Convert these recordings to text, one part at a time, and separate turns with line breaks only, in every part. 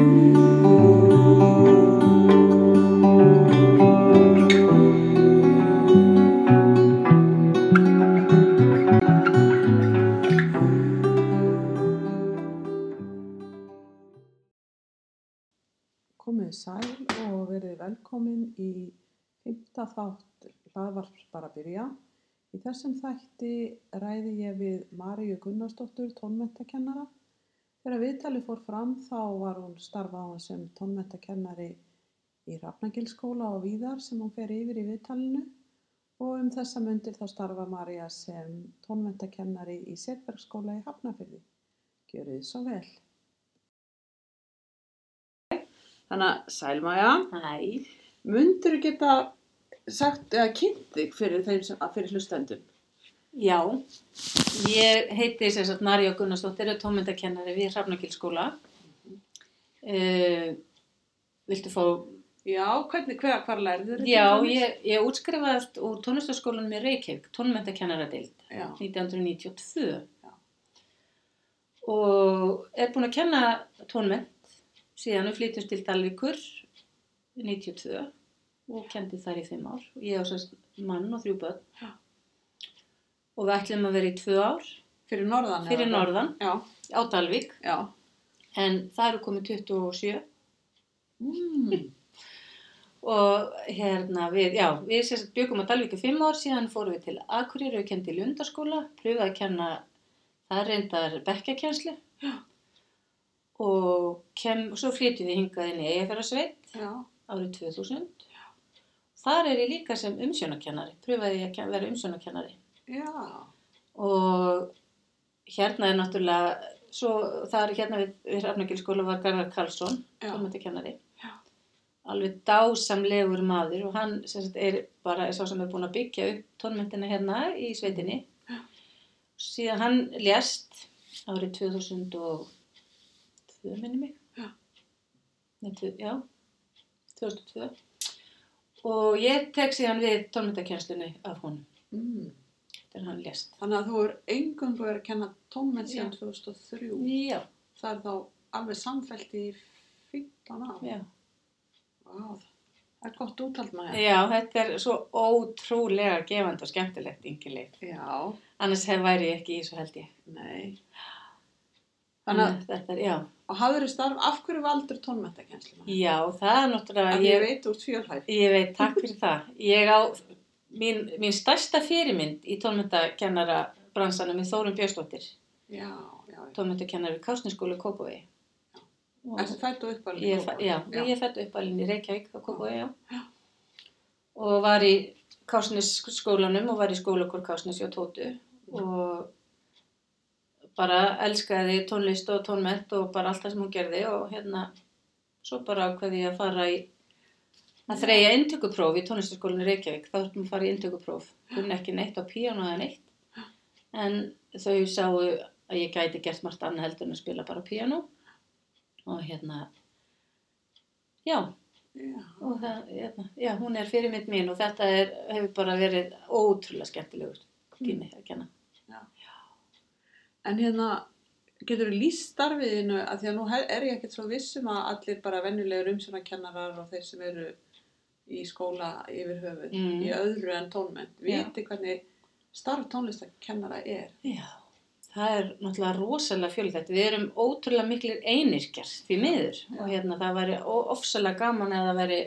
Komið sæl og verið velkomin í fymta þátt hlaðvarps bara að byrja. Í þessum þætti ræði ég við Maríu Gunnarsdóttur, tónmentakennara. Þegar viðtalið fór fram þá var hún starfaðan sem tónmentakennari í Rafnagilskóla og víðar sem hún fer yfir í viðtalinu og um þessa mundir þá starfa Maríja sem tónmentakennari í Setbergsskóla í Hafnafyrði. Gjörið svo vel. Þannig að Sælmaja,
Hæ.
mundur þú geta sagt eða kynnt þig fyrir fyrir hlustendum?
Já, ég heiti sem sagt Marja Gunnarsdóttir og tónmyndakennari við Hrafnagilskóla. Uh, viltu fá...
Já, hvernig, hver, hvar lærið þér
Já, ég, ég útskrifaðist úr tónlistaskólanum í Reykjavík, tónmyndakennaradild,
Já,
1992.
Já.
Og er búin að kenna tónmynd síðan við flytjumst til Dalvíkur 92 og kendi þar í fimm ár. Ég á sérst mann og þrjú börn.
Já.
Og við ætlum að vera í tvö ár.
Fyrir norðan.
fyrir norðan
Já,
á Dalvík.
Já.
en það eru komið 27
Mm.
og hérna við, já, við sérst byggum á Dalvík í fimm ár síðan fórum við til Akureyri og kendi í Lundarskóla, pröfaði að kenna það reyndar bekkjakenslu og kem, svo flytjum við hingað inn í Eyjafjörðarsveit
Já,
árið 2000 þar er ég líka sem umsjónakennari pröfaði ég að vera umsjónakennari
já,
og hérna er náttúrulega svo það er hérna við, við Hrafnagilskóla var Garðar Karlsson
Já.
tónmyndakennari
Já.
alveg dásamlegur maður og hann sagt, er bara sá sem er búin að byggja upp tónmyndina hérna í sveitinni síðan hann lést árið 2002 minni mig
Já.
Nei, já 2002 og ég tek síðan við tónmyndakennslunni af honum
mm.
Þegar hann lést
Þannig að þú er engungu verið að kenna tónmenn síðan
Já.
2003.
já,
Það er þá alveg samfellt í 15 ár.
já
Vá, það er gott úthald maður.
Já, þetta er svo ótrúlega gefandi og skemmtilegt yngileg.
Já,
Annars væri ég ekki í svo held ég.
nei. Þannig að,
að þetta er, já.
og hafður þið starf, af hverju valdur tónmentakennsluna?
Já, það er náttúrulega,
Að ég
ég,
veit úr fjölhæf.
ég veit, takk fyrir það. Ég á, mín, mín stærsta fyrirmynd í tónmyndakennara bransanum er Þórun Björnsdóttir, tónmyndakennari við Kásniskólu Kópavogi. Og-
Ertu fætt og uppalinn?
Ég, fa- já, ég fætt upp alveg í Reykjavík á Kópavogi, já. Og var í Kásnisskólanum og var í skólakór Kásnis og Tótu og bara elskaði tónlist og tónment og bara allt það sem hún gerði og hérna svo bara ákveði ég að fara í að þreja inntökupróf í tónlistaskólinni Reykjavík þá þurftum að fara í inntökupróf. Kunni ekki neitt á píano eða neitt. En þau sáu að ég gæti gert margt annað heldur en að spila bara píano og hérna já.
Já,
og það, hérna, já, hún er fyrirmynd mín og þetta er, hefur bara verið ótrúlega skemmtilegur tími að kenna.
en hérna, getur þú líst starfiðinu að því að nú er ég ekkert svo vissum að allir bara venjulegur umsjónakennarar og þeir sem eru í skóla yfir höfuð
Mm.
í öðru en tónmenn,
Já.
viti hvernig starf tónlistakennara er.
Já, það er náttúrulega rosalega fjölþætt. Við erum ótrúlega miklir einirkjar því miður
Já.
og hérna það væri ofsalega gaman eða það væri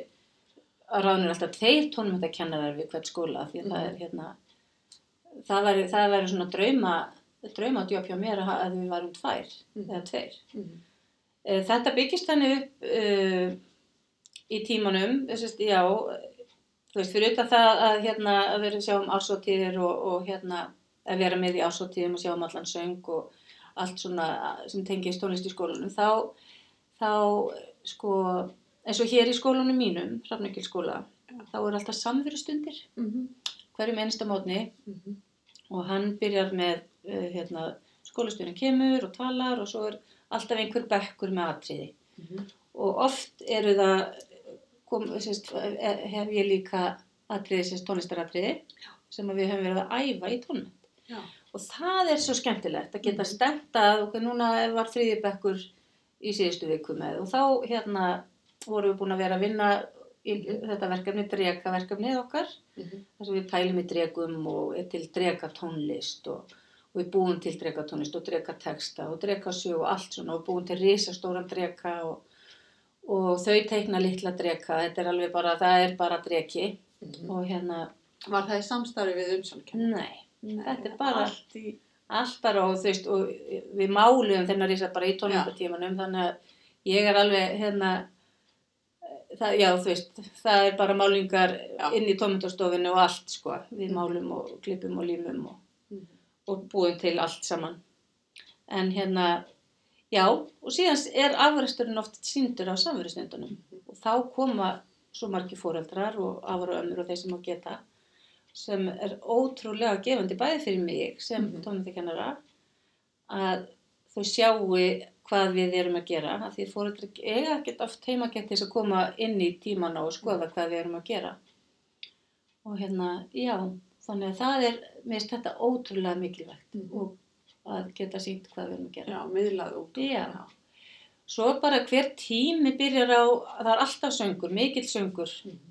að ráðnir alltaf tveir tónmyndakennarar við hvert skóla því að það er hérna það væri, það væri svona drauma drauma djóp hjá mér að, að við varum tvær
Mhm.
eða tveir.
Mm.
Eh, Þetta byggist þannig upp uh, í tímanum, þessast, já, þú veist, fyrir utan það að, hérna, að vera að sjá um ásóttíðir og, og hérna, að vera með í ásóttíðum og sjá um allan söng og allt svona sem tengist tónlist í skólanum, þá, þá, sko, eins og hér í skólanum mínum, Hrafnökkilskóla,
Já.
þá er alltaf samverustundir,
Mm
hverjum einsta mótni
-hmm.
og hann byrjar með, uh, hérna, skólastjórin kemur og talar og svo er alltaf einhver bekkur með atriði og oft eru það kom, sérst, hef ég líka atriði, sérst tónlistaratriði sem að við höfum verið að æfa í tónment
Já.
og það er svo skemmtilegt að geta
Mhm.
stemt að okkur núna var þriðjubekkur í síðustu viku með og þá hérna vorum við búin að vera að vinna í þetta verkefni, dreka verkefnið okkar
Mhm.
þar sem við pælum í dregum og er til drega tónlist og, og við búum til drega tónlist og drega texta og drega sög og allt svona og búum til risastóran drega og, og þau teikna litla drega, þetta er alveg bara, það er bara dregi
Mhm.
og hérna,
Var það í samstarfi við umsjónakennara?
nei, þetta er bara
Allt í...
allt bara og þú veist og við máluðum þennan risa bara í tónlistatímanum þannig að ég er alveg hérna það, já þú veist það er bara málingar
Já.
inn í tónlistastofinu og allt sko við málum og klippum og límum og,
Mhm.
og búum til allt saman en hérna já og síðan er afræsturinn oft síndur á samverðisnefndunum og þá koma svo margi fóreldrar og afra ömmur og þeir sem á geta sem er ótrúlega gefandi bæði fyrir mig sem mm
Mhm.
tónlistakennara að þau sjáu hvað við erum að gera af því fóreldrar eiga ekkert oft heimakett til þess að koma inn í tímana og skoða hvað við erum að gera og hérna, já þannig að það er, mér finnst þetta ótrúlega mikilvægt
Mhm.
og að geta sínt hvað við erum að gera
Já, miðlað út.
Já. Svo bara hver tími byrjar á, það er alltaf söngur, mikill söngur.
Mhm.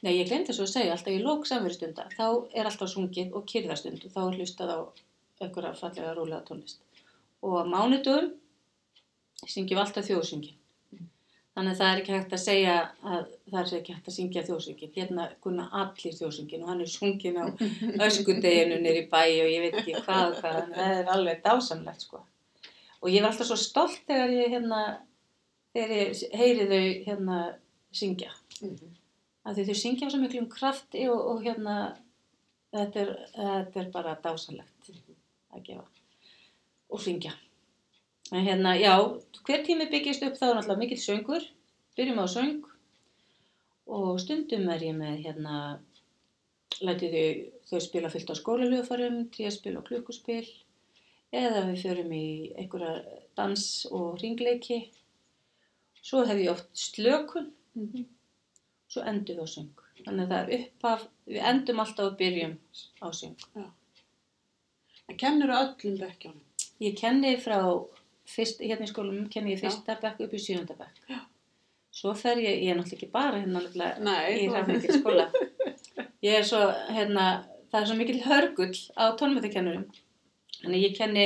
Nei, ég glemdi svo að segja, alltaf í lók samverðstunda, þá er alltaf sungið og kyrðastund og þá er hlustað á einhverja fallega rólega tónlist. Og á mánudum syngjum alltaf þjóðsöngin. Þannig að það er ekki hægt að segja að það er ekki hægt að syngja þjóðsöngin. Hérna kunna allir þjóðsöngin og hann er sungin á öskudeginu nýri bæ og ég veit ekki hvað hvað, það er alveg dásamlegt sko. Og ég var alltaf svo stolt þegar ég hérna, þegar ég heyri þau hérna syngja.
Mhm.
Af því þau syngja svo miklum krafti og, og hérna, þetta er, þetta er bara dásamlegt að gefa og syngja. En hérna, já, hver tími byggist upp þá er náttúrulega mikill söngur, byrjum á söng og stundum er ég með hérna, lætið þau, þau spila fyllt á skólalöfarum, tríaspil og klukkuspil eða við förum í einhverja dans og ringleiki. Svo hef ég oft slökun,
Mhm.
svo endum við á söng. Þannig að það er upphaf, við endum alltaf og byrjum á söng.
En kennur öllum bekkjónum?
Ég kenni frá, fyrst, hérna í skólanum kenni ég fyrsta bekk upp í sjönda bekk.
Já.
Svo fer ég, ég er náttúrulega ekki bara hérna náttúrulega í Hrafnvíkil skóla. Ég er svo, hérna, það er svo mikil hörgull á tónmættakennurum. Þannig ég kenni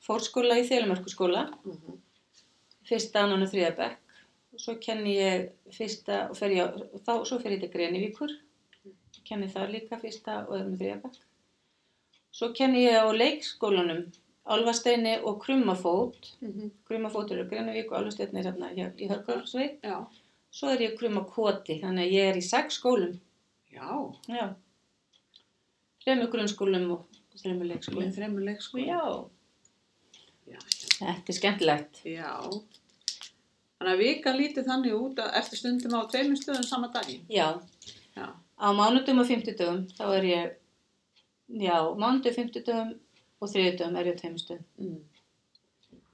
fórskóla í Þélumörkuskóla,
Mhm.
fyrsta, annan og þriða bekk. Svo kenni ég fyrsta, og fer ég, á- og þá, svo fer ég til Grenivíkur. Kenni þar líka fyrsta og þriða bekk. Svo kenni ég á leikskólanum, Álfasteini og Krummafót.
Mhm.
Krummafót eru Grenivík og Álfasteini er hérna hér í.
Já.
Svo er ég Krummakoti, þannig að ég er í sex skólum.
Já.
Já. Þremur grunnskólum og þremur leikskólum.
þreymur leikskóla.
Já.
Já.
Þetta er skemmtilegt.
Já. Þannig að vika lítið þannig út að eftir stundum á tveimur stöðum sama daginn.
Já.
Já.
Á mánudum og fimmtudum þá er ég, já, mánudum, fimmtudum og þriðudum er ég á teimustu.
Mm.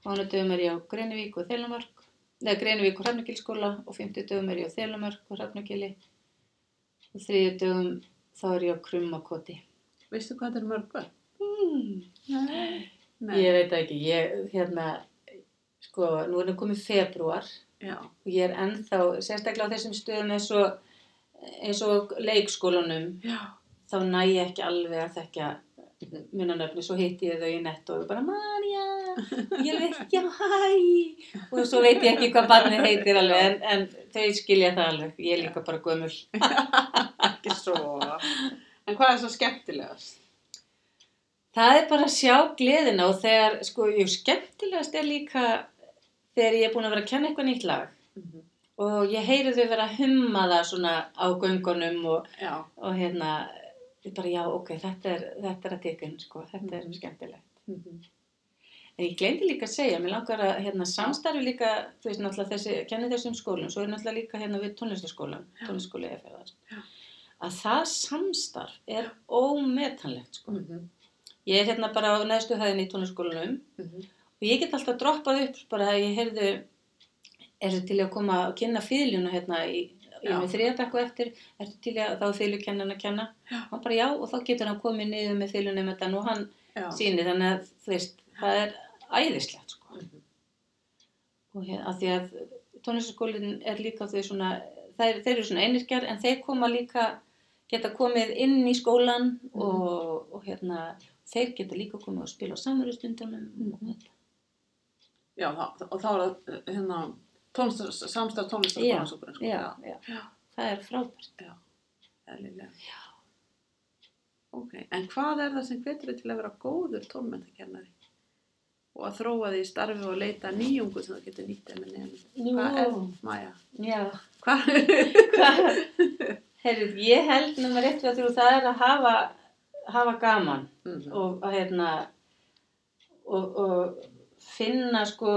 Mánudum er ég á Grenivík og Þelamark, neða Grenivík og Hrafnagilskóla og fimmtudum er ég á Þelamark og Hrafnagili og þriðudum þá er ég á Krummakoti.
Veistu hvað þetta er mörg börn?
Mm.
Nei.
Ég veit ekki, ég, hérna, sko, nú er það komið februar
Já.
og ég er ennþá, sérstaklega á þessum stöðum eins og, eins og leikskólanum,
Já.
þá næ ég ekki alveg að þekka minnanöfni, svo hitti ég þau í nett og bara Marja, ég veit, já, hæ, og svo veit ég ekki hvað barnið heitir alveg, en, en þau skilja það alveg, ég er líka bara gömul.
Ekki svo. En hvað er svo skemmtilegast?
Það er bara að sjá gleðina og þegar, sko, jú, skemmtilegast er líka þegar ég er búin að vera að kenna eitthvað nýtt lag
Mhm.
og ég heyri þau vera að humma það svona á göngunum og, og hérna, ég bara, já, ok, þetta er, þetta er að tekun, sko, þetta er skemmtilegt.
Mhm.
En ég glemdi líka að segja, mér langar að hérna, samstarfi líka, þú veist, náttúrulega þessi, kenni þessum skólum, svo er náttúrulega líka hérna við tónlistaskólan, tónlistaskóli eða fyrir
Já.
að það samstarf er ómetanlegt, sko.
Mhm.
Ég er hérna bara á neðstu hæðinni í tónlistaskólanum
Mhm.
og ég get alltaf droppað upp bara að ég heyrðu, er til að koma að kynna fýðljuna hérna í, ég er með þriðabekku eftir, ertu til að þá fýðlukennan að kenna, hann bara já og þá getur hann komið niður með fýðlunum þetta og hann síni þannig að veist, það er æðislegt sko.
Mhm.
og hér, að því að tónlistaskólinn er líka þau svona, þeir, þeir eru svona einirkjar en þeir koma líka, geta komið inn í skólan og, og hérna, þeir geta líka komið og spila á samverðustundunum og
Mhm.
þetta.
Já, og þá er það hérna, samstæð tónlistarskólan
já, já,
Já.
það er frábært.
eðlilega. Já. Ok, en hvað er það sem hvetur þig til að vera góður tónmentakennari? Og að þróa því starfi og leita að nýjungu sem þú getur nýtt nefnum. Hvað er, Maja?
Já,
Hvað?
heyrðu, ég held nummer eitt og þrjú, það er að hafa, hafa gaman.
Mhm.
og að hérna og, og finna sko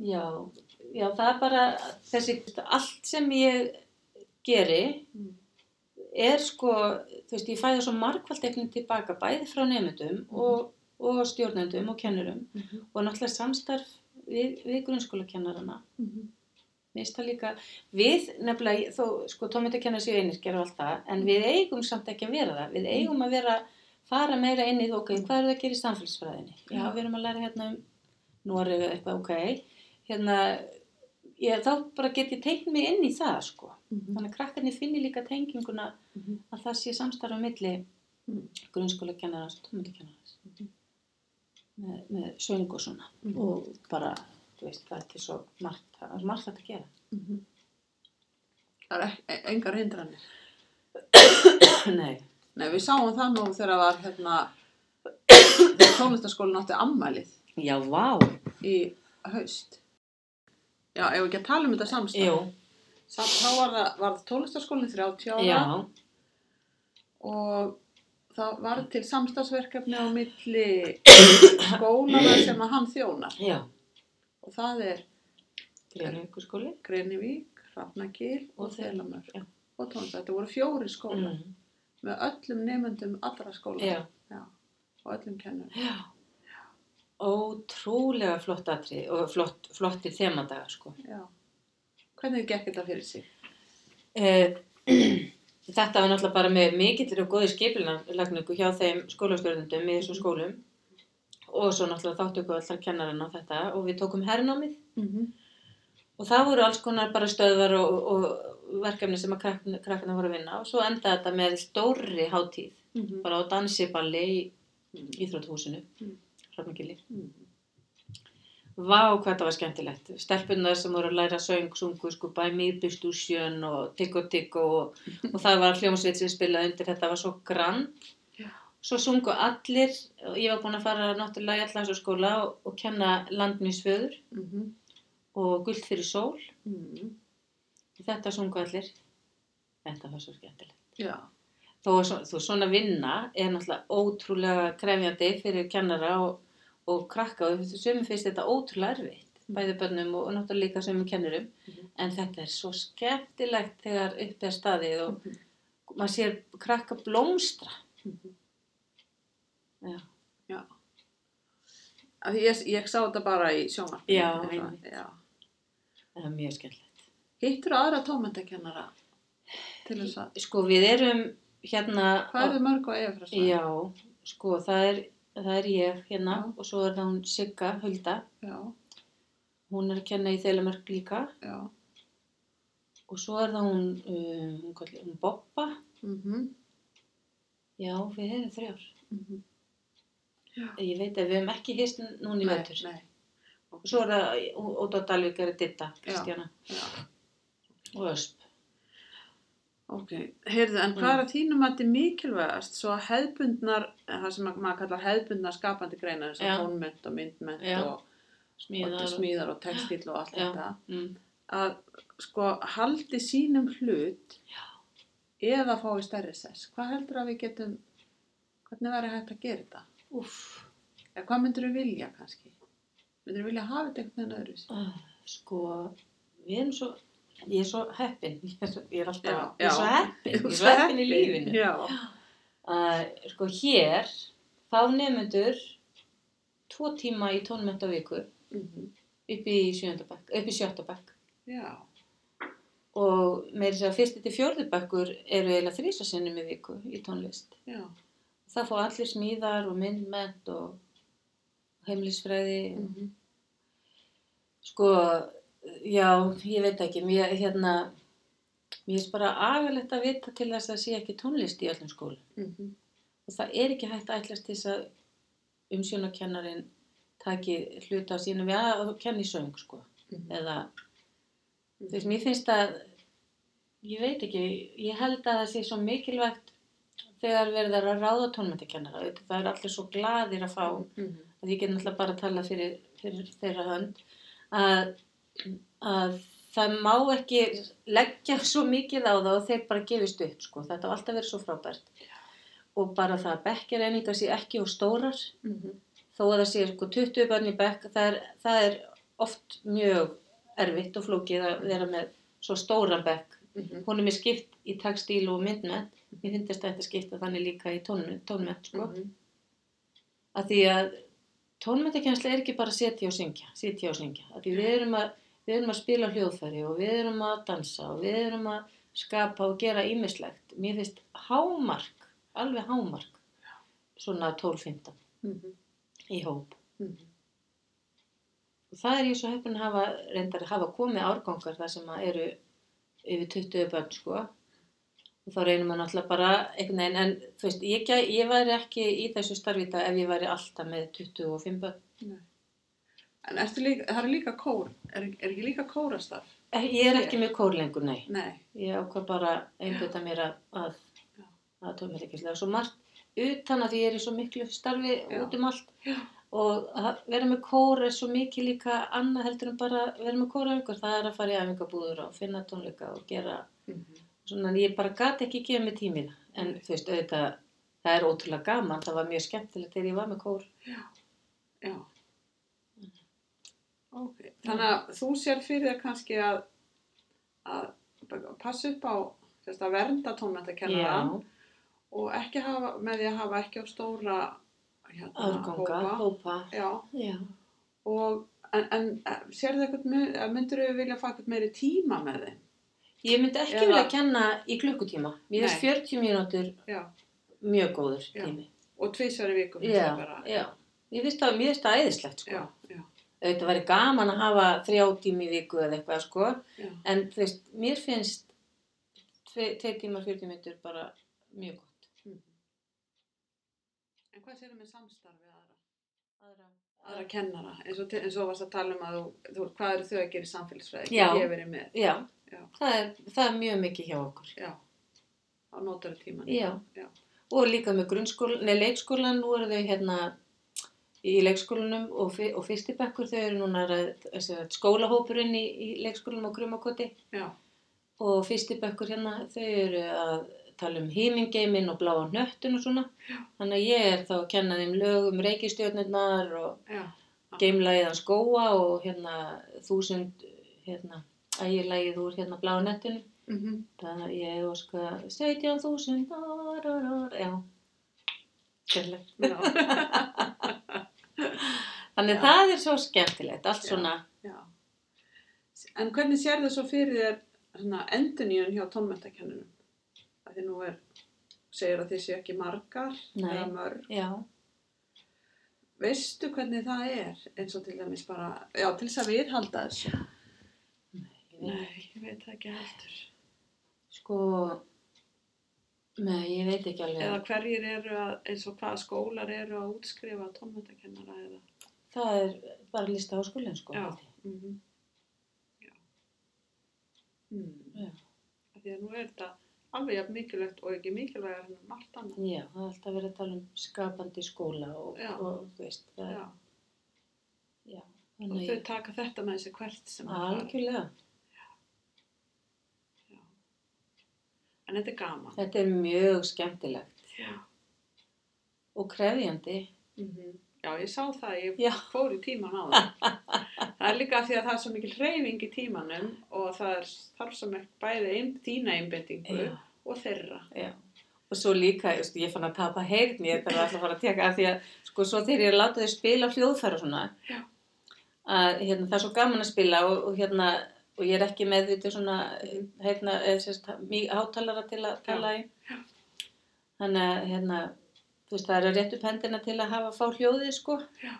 já, já það er bara þessi, allt sem ég geri
Mm.
er sko, þú veist, ég fæði svo margfaldeknin tilbaka, bæði frá nefndum og, og stjórnendum og kennurum
Mhm.
og náttúrulega samstarf við, við grunnskólakennarana
Mhm.
Það líka, við nefnilega, þó, sko, tómyndakennar séu einirkjar og allt það, en við eigum samt ekki að vera það. Við eigum að vera, fara meira inn í það, ok, hvað er það að gera í samfélagsfræðinni? Já, við erum að læra hérna um Noreg eða eitthvað, ok. Hérna, ég, þá bara get ég teikt mig inn í það, sko.
Mhm.
Þannig að krakkarnir finni líka tenginguna
Mhm.
að það sé samstarfa milli
Mhm.
grunnskólakennarans og tómyndakennarans.
Mhm.
Með, með söng og svona.
Mhm.
Og bara, þú veist, það er til svo margt, það er margt að gera.
Mhm. Það er ek- engar hindranir.
Nei.
Nei, við sáum það nú þegar var hérna, þegar tónlistarskólinn átti ammælið
Já, vá.
í haust. Já, ef við ekki að tala um þetta samstæð.
Jú,
Samt, þá var það, það tónlistarskólinn 30 ára
já,
og það var til samstagsverkefni á milli skólana sem að hann þjónar.
já.
Og það er
Greinvíkurskóli.
Greinivík, Hrafnagil og
Og þeir-
Þelamör.
já.
Og tónlistar. Þetta voru fjóri skólar
Mm.
með öllum nefndum allra skóla.
Já,
Já. Og öllum kennurum.
já. Ótrúlega flott atrið og flott, flottir þemadagar, sko.
Já. Hvernig gekk þetta fyrir sig?
Eh, Þetta var náttúrulega bara með mikillir og góði skipilagningu hjá þeim skólastjórnundum í þessum skólum og svo náttúrulega þáttöku allar kennarinn á þetta og við tókum hernámið
Mm -hmm.
og það voru alls konar bara stöðvar og, og verkefni sem að krakkarna, krakkarna voru að vinna og svo endaði þetta með stórri hátíð
Mhm.
bara á dansiballi í Íþrótthúsinu,
Mm.
Hrafnagili.
Mhm.
Vá, hvað þetta var skemmtilegt. Stelpunar sem voru að læra söng, sungu, sko, bæ mýrbystúsjön og tikk og og, það var hljómsveit sem spilaði undir þetta var svo grann. Svo sungu allir, og ég var búin að fara náttúrulega í allar skóla og, og kenna landminsföður
Mhm.
og gullt fyrir sól.
Mhm.
Þetta sungu allir. Þetta var svo skemmtilegt.
Já.
Þó svo, þú, svona vinna er náttúrulega ótrúlega krefjandi fyrir kennara og, og krakka og sömum finnst þetta ótrúlega erfitt, bæði bönnum og, náttúrulega líka sömum kennurum,
Mhm.
en þetta er svo skemmtilegt þegar upp er staðið og
Mhm.
maður sér krakka blómstra.
Mhm.
Já.
Já. Því Ég, ég sá þetta bara í sjónvarpinu.
Já, einmitt.
Já.
Það er mjög skemmtilegt.
Hittur aðra tómendakennara til þess að,
Sko við erum hérna...
hvað er þið mörg á eifræsvæði?
Já, sko það er, það er ég hérna
Já.
og svo er það hún Sigga Hulda.
Já,
Hún er að kenna í Þeilamörk líka
já.
og svo er það hún, um, hún, kalli, hún Boppa.
Mhm.
Já, við erum þrjár.
Mhm.
Ég veit að við hefum ekki hist núna í.
Nei,
Og svo er það Óta Dalvík er að ditta, Kristjana
já.
og Ösp.
Ok, heyrðu, en hvað
Mm.
er að þínum að þetta er mikilvægast svo að hefðbundnar, eh, það sem maður kallar hefðbundnar skapandi greinar eins og
Já.
tónment og myndment
Já.
og,
Smíðar.
og smíðar og textil og allt
Já.
þetta,
Mm.
að sko haldi sínum hlut eða fái stærri sess. Hvað heldur að við getum, hvernig verður hægt að gera þetta?
Úff,
Eða hvað myndur við vilja kannski? Myndur við vilja hafa þetta einhvern veginn öðru?
uh, sko, við erum svo, ég er svo heppin, ég er, alltaf,
Já,
ég er svo heppin, ég er svo heppin í lífinu. Uh, sko, hér fá nefnendur tvo tíma í tónment á viku
Mhm.
upp í sjöndabæk, upp í sjöttabæk.
Já.
Og meiri sér að fyrsti til fjórðubækkur eru eiginlega þrísasinnum í viku í tónlist.
Já.
Það fá allir smíðar og myndment og heimilisfræði.
Mhm.
Sko, já, ég veit ekki, mér, hérna, mér er bara agalegt að vita til þess að sé ekki tónlist í öllum skólum.
Mhm.
Og það er ekki hægt að ætlast til þess að umsjónakennarin taki hluta á sínum, já, þú kenni söng, sko.
Mhm.
Eða, þú veist, mér finnst að, ég veit ekki, ég held að það sé svo mikilvægt þegar verður að ráða tónmættakennara. Það er allir svo gladir að fá
Mhm.
að ég get náttúrulega bara að tala fyrir, fyrir þeirra hönd að, að það má ekki leggja svo mikið á það og þeir bara gefist upp sko. þetta á alltaf verið svo frábært og bara það að bekkjareiningar sé ekki og stórar
Mhm.
þó að það sé sko 20 börn í bekk það er, það er oft mjög erfitt og flókið að vera með svo stóran bekk
Mhm.
hún er mér skipt í textíl og myndmet mér finnst þetta skipta þannig líka í tónmet, tónmet sko
Mhm.
að því að tónmættakensla er ekki bara setja og syngja, sitja og syngja. Að því við erum að, við erum að spila hljóðfæri og við erum að dansa og við erum að skapa og gera ímislegt. Mér finnst hámark, alveg hámark, svona 12-15
Mhm.
í hóp.
Mhm.
Og það er ég svo heppin að hafa, reyndar að hafa komið árgangar þar sem að eru yfir 20 börn, sko. Og þá reynir maður náttúrulega bara einhvern veginn, en þú veist, ég, ég væri ekki í þessu starfi í dag ef ég væri alltaf með 25 börn.
Nei. En líka, það er líka kór, er, er ekki líka kórastarf?
Eh, Ég er ekki með kór lengur, nei.
Nei.
Ég ákvað bara einbjöta mér að, að,
Já.
Og svo margt utan að ég er í svo miklu starfi
Já.
út um allt.
Já.
Og að vera með kór er svo mikið líka annað heldur en bara vera með kóraöngur. Það er að fara í æfingabúður og finna tónleika og gera
Mhm.
svona, en ég bara gat ekki gefa mig tímina. En þú veist, auðvitað, það er ótrúlega gaman. Það var mjög skemmtilegt þegar ég var með kór.
Já. Ok, þannig að þú sér fyrir þér kannski að, að passa upp á sérst, að vernda tónmæntakennaran og ekki hafa, með því að hafa ekki á stóra hérna,
Árganga,
hópa. Já,
Já.
og en, en sér þið eitthvað, myndur þau vilja fá eitthvað meiri tíma með þeim?
Ég myndi ekki
Eða-
vilja kenna í klukkutíma. Mér finnst
Nei.
40 mínútur
Já,
mjög góður tími.
og tvisvar í viku finnst
Já, já. Ég finnst það, mér finnst það æðislegt, sko.
Já, já,
Auðvitað væri gaman að hafa þrjá tími í viku eða eitthvað, sko.
já.
En þú veist, mér finnst tvei, tvei tímar, 40 mínútur bara mjög gott.
Mhm. En hvað sér þið með samstarfi aðra?
Aðra,
aðra kennara, eins og, eins og varst að tala um að þú, þú, hvað eru þau að gera í samfélagsfræði,
Já.
hvað ég verið með,
Já,
Já.
Það, er, það er mjög mikið hjá okkur.
já, á nótari tíman.
Já.
Já.
Og líka með grunnskólan, nei, leikskólan, nú eru þau hérna í leikskólanum og, og fyrstibekkur, þau eru núna að, að, skólahópurinn í, í leikskólanum á Grumakoti.
Já,
og fyrsti bekkur hérna þau eru að tala um hímingeimin og bláa hnöttun og svona. Þannig að ég er þá að kenna þeim lög um reykistjörnurnar og
já,
geimlægiðan skóa og hérna þúsund hérna ægilægið úr hérna bláa nettinu
mhm,
það ég óska 17.000 já.
Já,
þannig
Já.
það er svo skemmtilegt allt
Já.
svona
já. En hvernig sér þau svo fyrir þér svona enduníun hjá tónmentakennurum? Það því nú er, segir að þið séu ekki margar
Nei.
eða mörg.
já,
Veistu hvernig það er eins og til dæmis bara, já, til þess að viðhalda þessu?
ég veit
Nei, ég veit það ekki heldur.
sko nei, ég veit ekki alveg
Eða hverjir eru að, eins og hvaða skólar eru að útskrifa tónmentakennara eða?
Það er bara lista á skólinn sko.
Já. Mm Já. Mm.
Já.
Því að nú er þetta alveg jafn mikilvægt og ekki mikilvægar en margt annað.
Já, það er alltaf verið að tala um skapandi skóla og, og veist, það er,
Já.
já,
Og þau taka þetta með þessi hvert sem það fara.
algjörlega,
En þetta er gaman.
þetta er mjög skemmtilegt
Já.
og krefjandi.
Mm Já, ég sá það, ég
Já.
fór í tíman á það. það er líka af því að það er svo mikil hreyfing í tímanum og það er þarf svo mikil bæði ein, þína einbendingu og þeirra.
já. Og svo líka, ég, ég fann að tapa heyrni, ég þarf alltaf að fara að teka af því að, sko, svo þegar ég er að láta þau spila hljóðfæra svona,
Já.
að hérna, það er svo gaman að spila og, og hérna, og ég er ekki með þetta svona, hérna, eða sérst, hátalara til að tala í. Þannig að, hérna, þú veist, það er að rétt upp hendina til að hafa fá hljóðið, sko.
Já.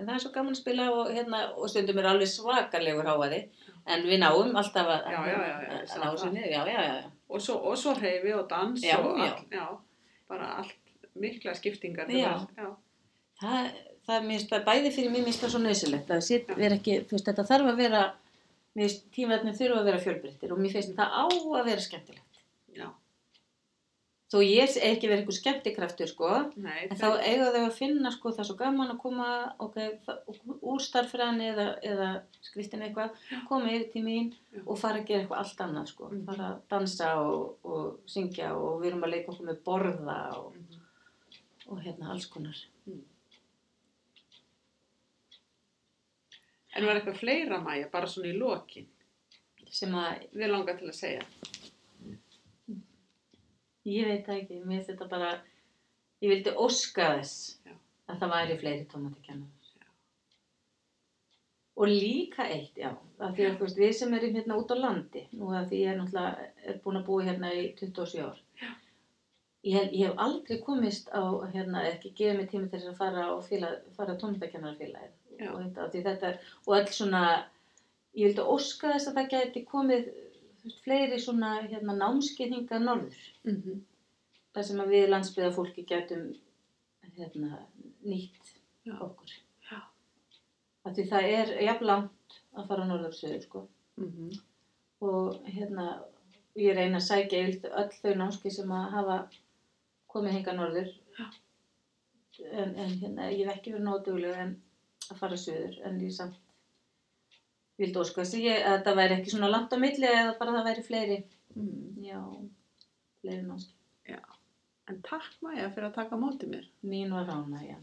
En það er svo gaman að spila og, hérna, og stundum er alveg svakalegur háaði. En við náum alltaf að,
Já, já,
að ná
það.
þessu niður. Já, já, já. já.
Og svo, og svo hreyfi og dans og. All, já, bara allt mikla skiptingar.
Það, það er það bæði fyrir mér minnst það svo nöðsilegt. Það þetta þarf að vera, mér finnst tímaðnir þurfa að vera fjölbreyttir og mér finnst það á að vera skemmtilegt.
já.
Þó ég er ekki verið einhver skemmtikraftur, sko,
Nei,
En þá eiga þau að finna sko það er svo gaman að koma okay, úr starffræðinni eða, eða skriftin eitthvað, koma yfir
Já.
og fara að gera eitthvað allt annað sko.
Mhm.
Fara að dansa og, og syngja og við erum að leika okkur með borða og,
Mhm.
og hérna alls konar.
En var eitthvað fleira mæja, bara svona í lokin,
Sem að
við langar til að segja.
ég veit það ekki, mér finnst þetta bara, ég vildi óska þess
Já.
að það væri fleiri tómatakennar. Og líka eitt, já, að því að veist, við sem erum hérna út á landi, nú að því ég er náttúrulega er búin að búa hérna í 27 ár, ég, ég hef aldrei komist á, hérna, ekki gefið mig tími til þess að fara fara tónlistakennarfélagið. Og þetta, því þetta, og öll svona, ég vildi óska þess að það gæti komið, veist, fleiri svona, hérna, námskeið hingað norður,
Mm -hmm.
þar sem að við landsbyða fólki gætum, hérna, nýtt
Já.
okkur.
Já.
Því það er jafn langt að fara norður og söður, sko.
Mm
Og hérna, ég reyna að sækja yfir öll þau námski sem að hafa komið hinga norður. En, en hérna, ég hef ekki verið nóg dugleg en að fara söður, en ég samt vildi þess að það væri ekki svona langt á milli eða bara það væri fleiri,
-hmm.
já, fleiri námski.
En takk Maja fyrir að taka á móti mér.
Mín var rána, já.